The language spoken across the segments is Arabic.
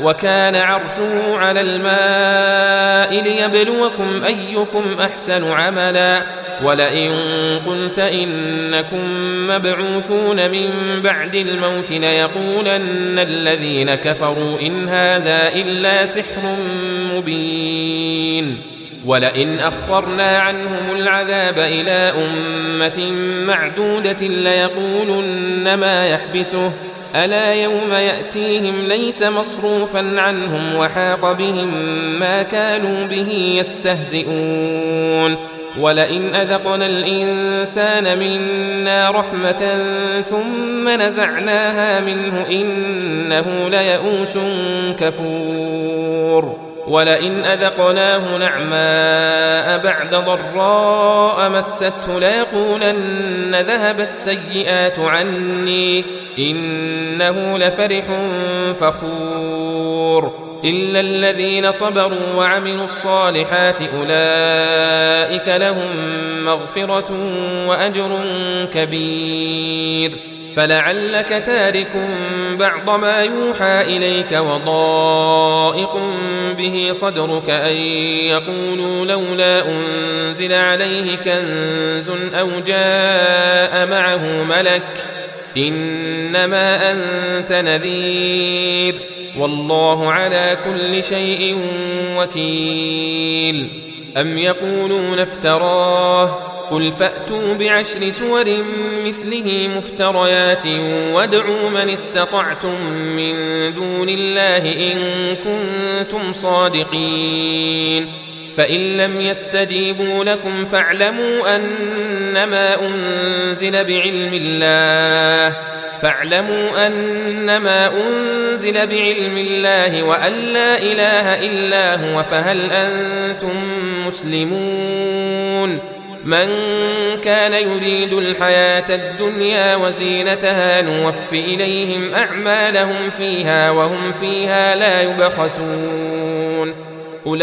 وكان عرشه على الماء ليبلوكم أيكم أحسن عملا. ولئن قلت إنكم مبعوثون من بعد الموت ليقولن الذين كفروا إن هذا إلا سحر مبين. ولئن أخرنا عنهم العذاب إلى أمة معدودة ليقولن ما يحبسه. ألا يوم يأتيهم ليس مصروفا عنهم وحاق بهم ما كانوا به يستهزئون. ولئن أذقنا الإنسان منا رحمة ثم نزعناها منه إنه ليئوس كفور. ولئن أذقناه نعماء بعد ضراء مسته ليقولن ذهب السيئات عني. إنه لفرح فخور. إلا الذين صبروا وعملوا الصالحات أولئك لهم مغفرة وأجر كبير. فلعلك تارك بعض ما يوحى إليك وضائق به صدرك أن يقولوا لولا أنزل عليه كنز أو جاء معه ملك إنما أنت نذير والله على كل شيء وكيل. أم يقولون افتراه؟ قل فأتوا بعشر سور مثله مفتريات وادعوا من استطعتم من دون الله إن كنتم صادقين. فإن لم يستجيبوا لكم فاعلموا أنما أنزل بعلم الله فاعلموا أنما أنزل بعلم الله وأن لا إله إلا هو فهل أنتم مسلمون؟ من كان يريد الحياة الدنيا وزينتها نوف إليهم أعمالهم فيها وهم فيها لا يبخسون. أولئك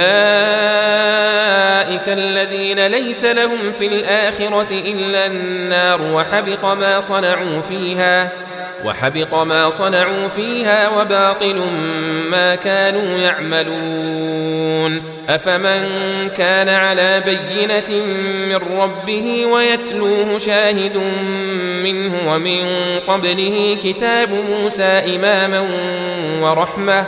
الذين ليس لهم في الآخرة إلا النار وحبط ما صنعوا فيها وحبط ما صنعوا فيها وباطل ما كانوا يعملون. أفمن كان على بينة من ربه ويتلوه شاهد منه ومن قبله كتاب موسى إماما ورحمة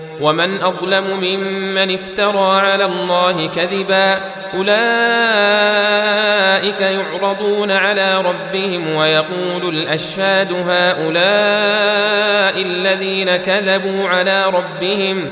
ومن أظلم ممن افترى على الله كذبا أولئك يعرضون على ربهم ويقول الأشهاد هؤلاء هؤلاء الذين كذبوا على ربهم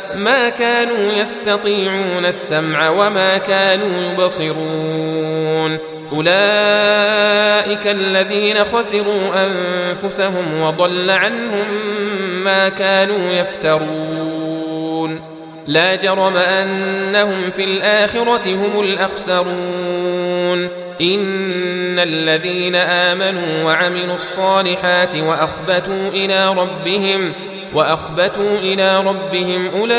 ما كانوا يستطيعون السمع وما كانوا يبصرون. أولئك الذين خسروا أنفسهم وضل عنهم ما كانوا يفترون. لا جرم أنهم في الآخرة هم الأخسرون. إن الذين آمنوا وعملوا الصالحات وأخبتوا إلى ربهم وأخبتوا إلى ربهم أولئك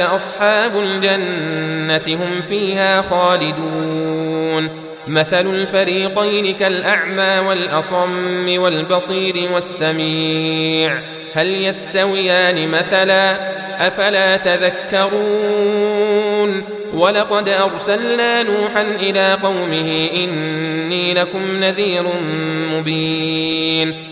أصحاب الجنة هم فيها خالدون. مثل الفريقين كالأعمى والأصم والبصير والسميع. هل يستويان مثلا؟ أفلا تذكرون؟ ولقد أرسلنا نوحا إلى قومه إني لكم نذير مبين.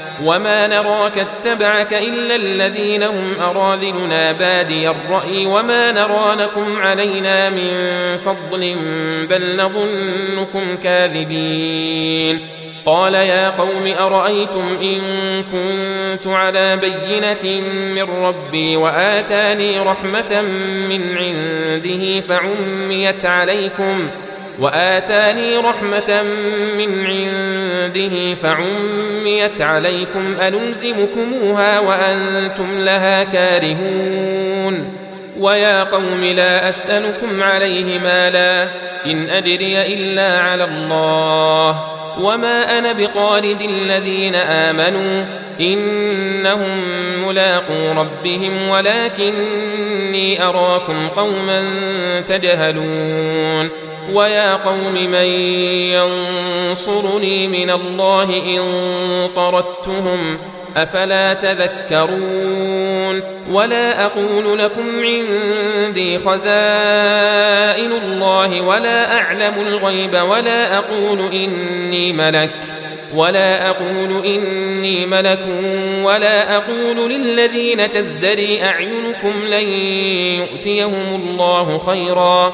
وما نراك اتبعك إلا الذين هم أراذلنا بادي الرأي وما نرى لكم علينا من فضل بل نظنكم كاذبين قال يا قوم أرأيتم إن كنت على بينة من ربي وآتاني رحمة من عنده فعميت عليكم ۖ وآتاني رحمة من عنده فعميت عليكم الزمكموها وأنتم لها كارهون ويا قوم لا أسألكم عليه مالا إن أجري إلا على الله وما أنا بقالد الذين آمنوا إنهم ملاقو ربهم ولكني أراكم قوما تجهلون ويا قوم من ينصرني من الله إن طردتهم أفلا تذكرون ولا أقول لكم عندي خزائن الله ولا أعلم الغيب ولا أقول إني ملك ولا أقول إني ملك ولا أقول للذين تزدري أعينكم لن يؤتيهم الله خيرا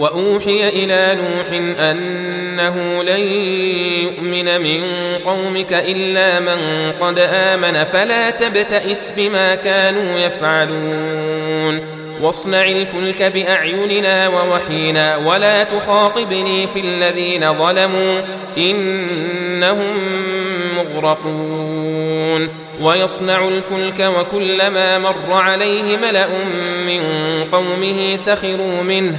وأوحي إلى نوح أنه لن يؤمن من قومك إلا من قد آمن فلا تبتئس بما كانوا يفعلون. واصنع الفلك بأعيننا ووحينا ولا تخاطبني في الذين ظلموا إنهم مغرقون. ويصنع الفلك وكلما مر عليه ملأ من قومه سخروا منه.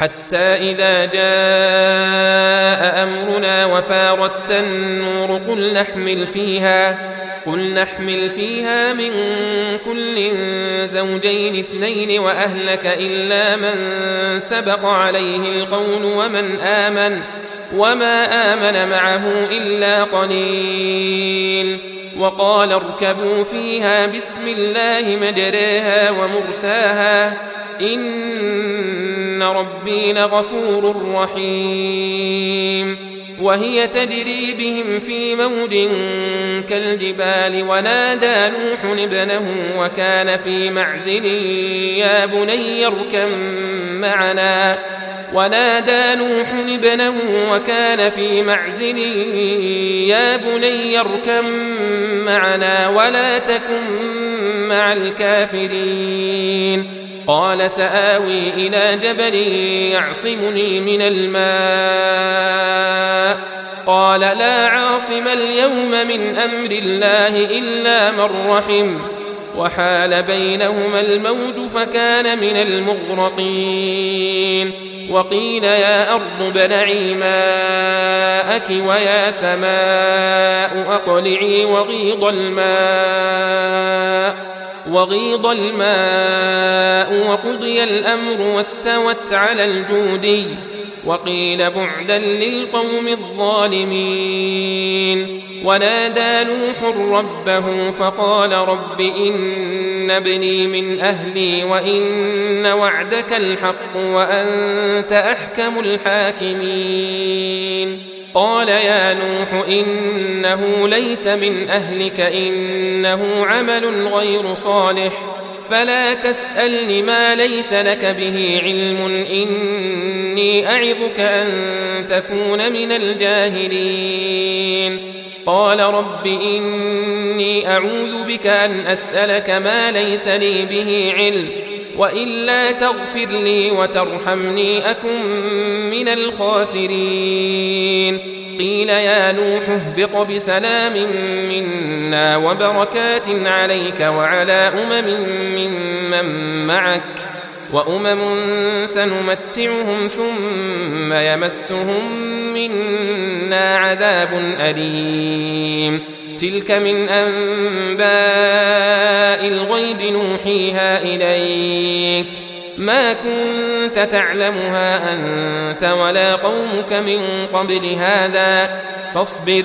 حتى إذا جاء أمرنا وفارت النور قل نحمل فيها قل نحمل فيها من كل زوجين اثنين وأهلك إلا من سبق عليه القول ومن آمن وما آمن معه إلا قليل. وقال اركبوا فيها بسم الله مجريها ومرساها إن ربي لغفور رحيم. وهي تجري بهم في موج كالجبال ونادى نوح ابنه وكان في معزل يا بني اركب معنا. ونادى نوح ابنه وكان في معزل يا بني اركب معنا. ولا تكن مع الكافرين. قال سآوي إلى جبل يعصمني من الماء. قال لا عاصم اليوم من أمر الله إلا من رحم. وحال بينهما الموج فكان من المغرقين. وقيل يا أرض بلعي ماءك ويا سماء أقلعي وغيض الماء. وغيض الماء وقضي الأمر واستوت على الجودي وقيل بعدا للقوم الظالمين. ونادى نوح ربه فقال رب إن ابني من أهلي وإن وعدك الحق وأنت أحكم الحاكمين. قال يا نوح إنه ليس من أهلك إنه عمل غير صالح. فلا تسألني ما ليس لك به علم إني أعظك أن تكون من الجاهلين. قال رب إني أعوذ بك أن أسألك ما ليس لي به علم وإلا تغفر لي وترحمني أكن من الخاسرين. قيل يا نوح اهبط بسلام منا وبركات عليك وعلى أمم ممن معك وأمم سنمتعهم ثم يمسهم منا عذاب أليم. تلك من أنباء الغيب نوحيها إليك. ما كنت تعلمها أنت ولا قومك من قبل هذا. فاصبر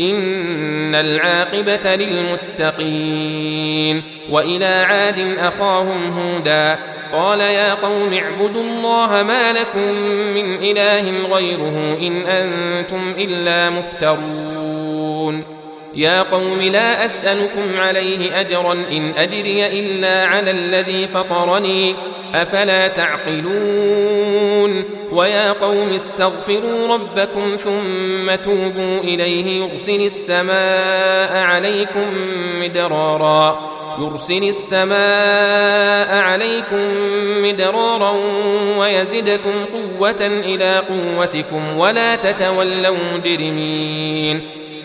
إن العاقبة للمتقين. وإلى عاد أخاهم هودا. قال يا قوم اعبدوا الله ما لكم من إله غيره إن أنتم إلا مفترون. يا قوم لا أسألكم عليه أجرا إن أجري إلا على الذي فطرني. أفلا تعقلون؟ ويا قوم استغفروا ربكم ثم توبوا إليه يرسل السماء عليكم مدرارا. يرسل السماء عليكم مدرارا ويزدكم قوة إلى قوتكم ولا تتولوا مجرمين.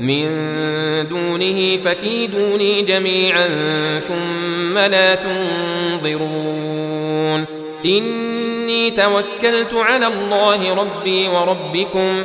من دونه فكيدوني جميعا ثم لا تنظرون. إني توكلت على الله ربي وربكم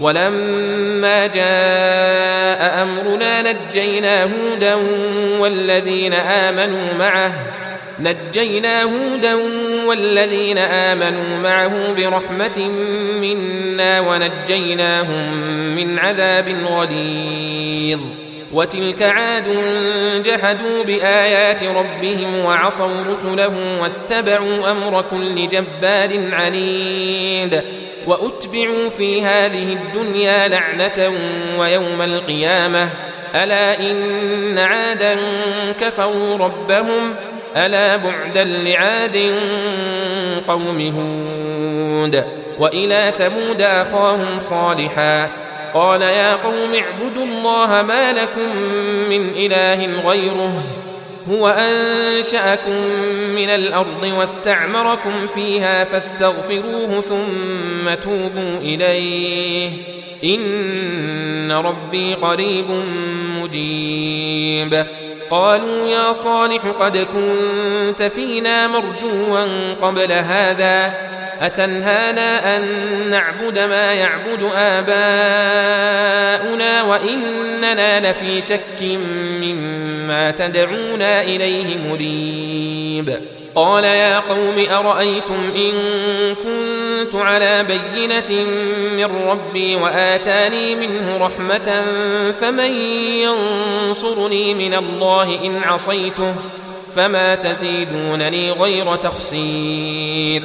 ولما جاء أمرنا نجينا هودا والذين آمنوا معه نجينا هودا والذين آمنوا معه برحمة منا ونجيناهم من عذاب غليظ وتلك عاد جحدوا بآيات ربهم وعصوا رسله واتبعوا أمر كل جبار عنيد وأتبعوا في هذه الدنيا لعنة ويوم القيامة. ألا إن عادا كفروا ربهم ألا بعدا لعاد قوم هود. وإلى ثمود أخاهم صالحا. قال يا قوم اعبدوا الله ما لكم من إله غيره. هو أنشأكم من الأرض واستعمركم فيها فاستغفروه ثم توبوا إليه. إن ربي قريب مجيب. قالوا يا صالح قد كنت فينا مرجوا قبل هذا. أتنهانا أن نعبد ما يعبد آباؤنا وإننا لفي شك مما تدعونا إليه مريب. قال يا قوم أرأيتم إن كنت على بينة من ربي وآتاني منه رحمة فمن ينصرني من الله إن عصيته فما تزيدونني غير تخسير.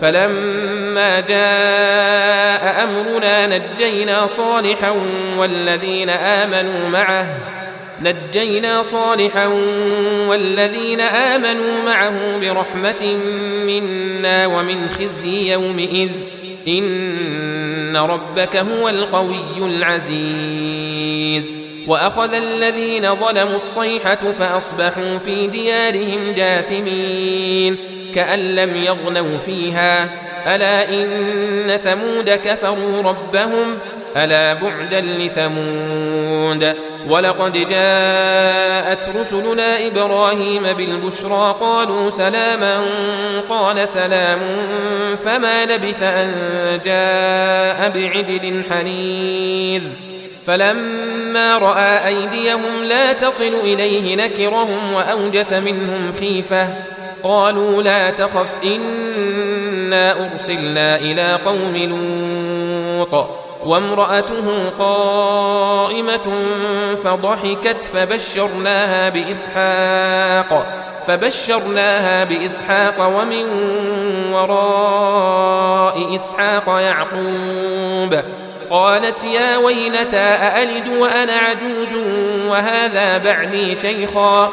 فلما جاء أمرنا نجينا صالحا والذين آمنوا معه نجينا صالحا والذين آمنوا معه برحمة منا ومن خزي يومئذ. إن ربك هو القوي العزيز. وأخذ الذين ظلموا الصيحة فأصبحوا في ديارهم جاثمين. كأن لم يغنوا فيها. ألا إن ثمود كفروا ربهم؟ ألا بعدا لثمود؟ ولقد جاءت رسلنا إبراهيم بالبشرى قالوا سلاما قال سلام فما لبث أن جاء بعجل حنيذ. فلما رأى أيديهم لا تصل إليه نكرهم وأوجس منهم خيفة. قالوا لا تخف إنا أرسلنا إلى قوم لوط وامرأته قائمة فضحكت فبشرناها بإسحاق فبشرناها بإسحاق ومن وراء إسحاق يعقوب. قالت يا ويلتى أألد وأنا عجوز وهذا بعدي شيخا؟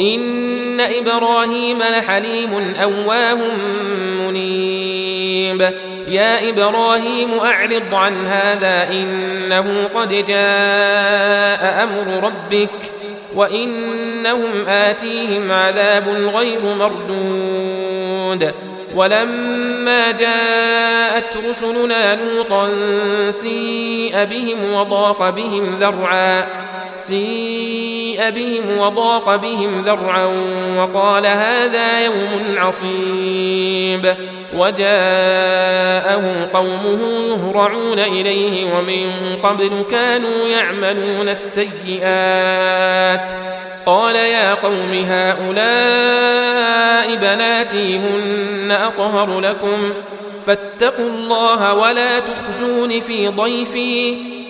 إن إبراهيم لحليم أواه منيب. يا إبراهيم أعرض عن هذا إنه قد جاء أمر ربك وإنهم آتيهم عذاب غير مردود. ولما جاءت رسلنا لوطا سيء بهم وضاق بهم ذرعا سيء بهم وضاق بهم ذرعا وقال هذا يوم عصيب وجاءه قومه يهرعون إليه ومن قبل كانوا يعملون السيئات قال يا قوم هؤلاء بناتي هن أطهر لكم فاتقوا الله ولا تخزون في ضيفي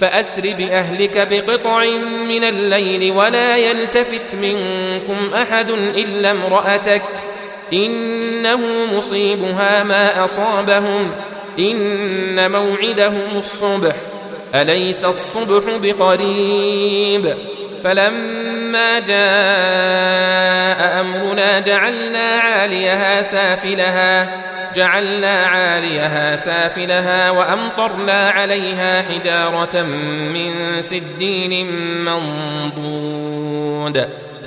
فأسر بأهلك بقطع من الليل ولا يلتفت منكم أحد إلا امرأتك إنه مصيبها ما أصابهم إن موعدهم الصبح أليس الصبح بقريب فلما جاء أمرنا جعلنا عاليها سافلها جعلنا عاليها سافلها وأمطرنا عليها حجارة من سدين منضود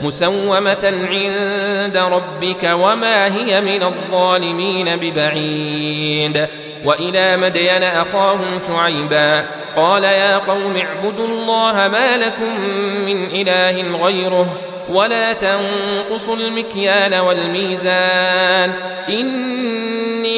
مسومة عند ربك وما هي من الظالمين ببعيد وإلى مدين أخاهم شعيبا قال يا قوم اعبدوا الله ما لكم من إله غيره ولا تنقصوا المكيال والميزان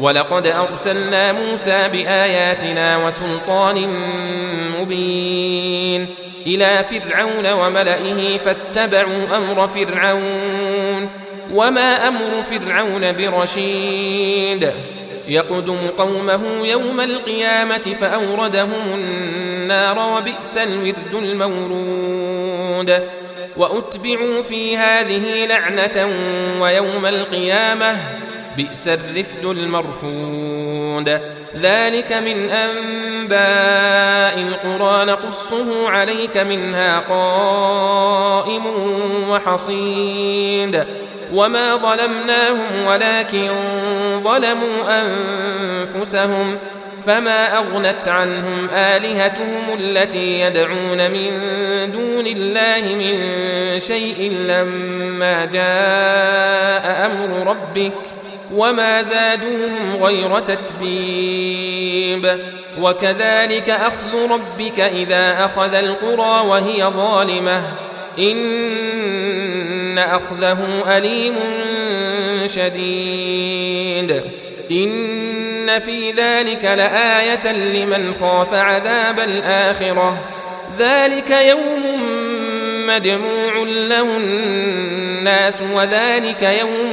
ولقد أرسلنا موسى بآياتنا وسلطان مبين إلى فرعون وملئه فاتبعوا أمر فرعون وما أمر فرعون برشيد يقدم قومه يوم القيامة فأوردهم النار وبئس الورد المورود وأتبعوا في هذه لعنة ويوم القيامة بئس الرفد المرفود. ذلك من أنباء القرى نقصه عليك منها قائم وحصيد. وما ظلمناهم ولكن ظلموا أنفسهم فما أغنت عنهم آلهتهم التي يدعون من دون الله من شيء لما جاء أمر ربك. وما زادوهم غير تتبيب. وكذلك أخذ ربك إذا أخذ القرى وهي ظالمة. إن أخذه أليم شديد. إن في ذلك لآية لمن خاف عذاب الآخرة. ذلك يوم مجموع له الناس وذلك يوم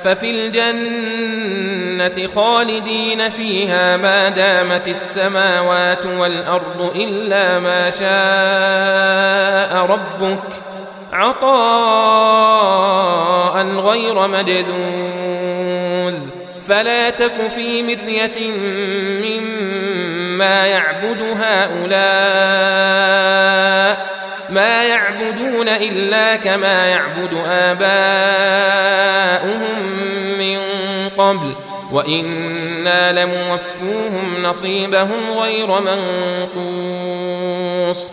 ففي الجنة خالدين فيها ما دامت السماوات والأرض إلا ما شاء ربك عطاء غير مجذوذ فلا تك في مرية مما يعبد هؤلاء ما يعبدون إلا كما يعبد آباؤهم قبل وإنا لموفوهم نصيبهم غير منقوص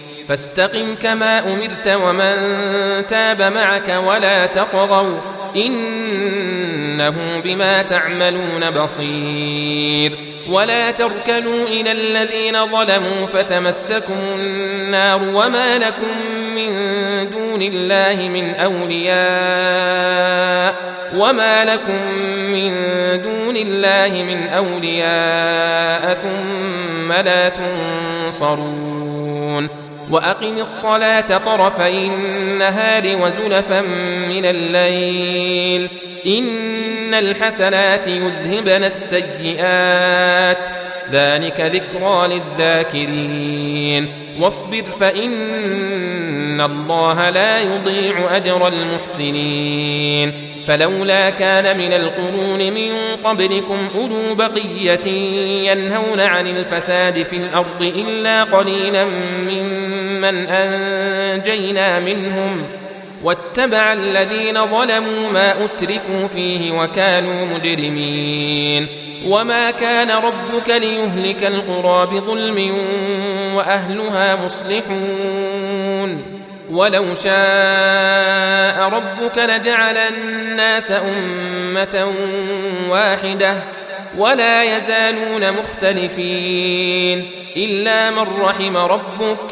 فاستقم كما أمرت ومن تاب معك ولا تطغوا إنه بما تعملون بصير. ولا تركنوا إلى الذين ظلموا فتمسكم النار وما لكم من دون الله من أولياء وما لكم من دون الله من أولياء ثم لا تنصرون. وأقم الصلاة طرفي النهار وزلفا من الليل. إن الحسنات يذهبن السيئات. ذلك ذكرى للذاكرين. واصبر فإن الله لا يضيع أجر المحسنين. فلولا كان من القرون من قبلكم أولو بقية ينهون عن الفساد في الأرض إلا قليلا ممن انجينا منهم واتبع الذين ظلموا ما اترفوا فيه وكانوا مجرمين وما كان ربك ليهلك القرى بظلم واهلها مصلحون ولو شاء ربك لجعل الناس امه واحدة ولا يزالون مختلفين الا من رحم ربك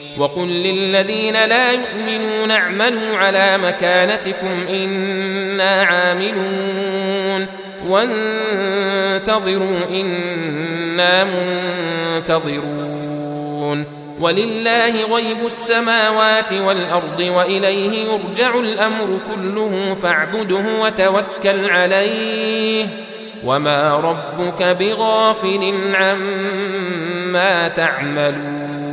وقل للذين لا يؤمنون اعملوا على مكانتكم إنا عاملون وانتظروا إنا منتظرون ولله غيب السماوات والأرض وإليه يرجع الأمر كله فاعبده وتوكل عليه وما ربك بغافل عما تعملون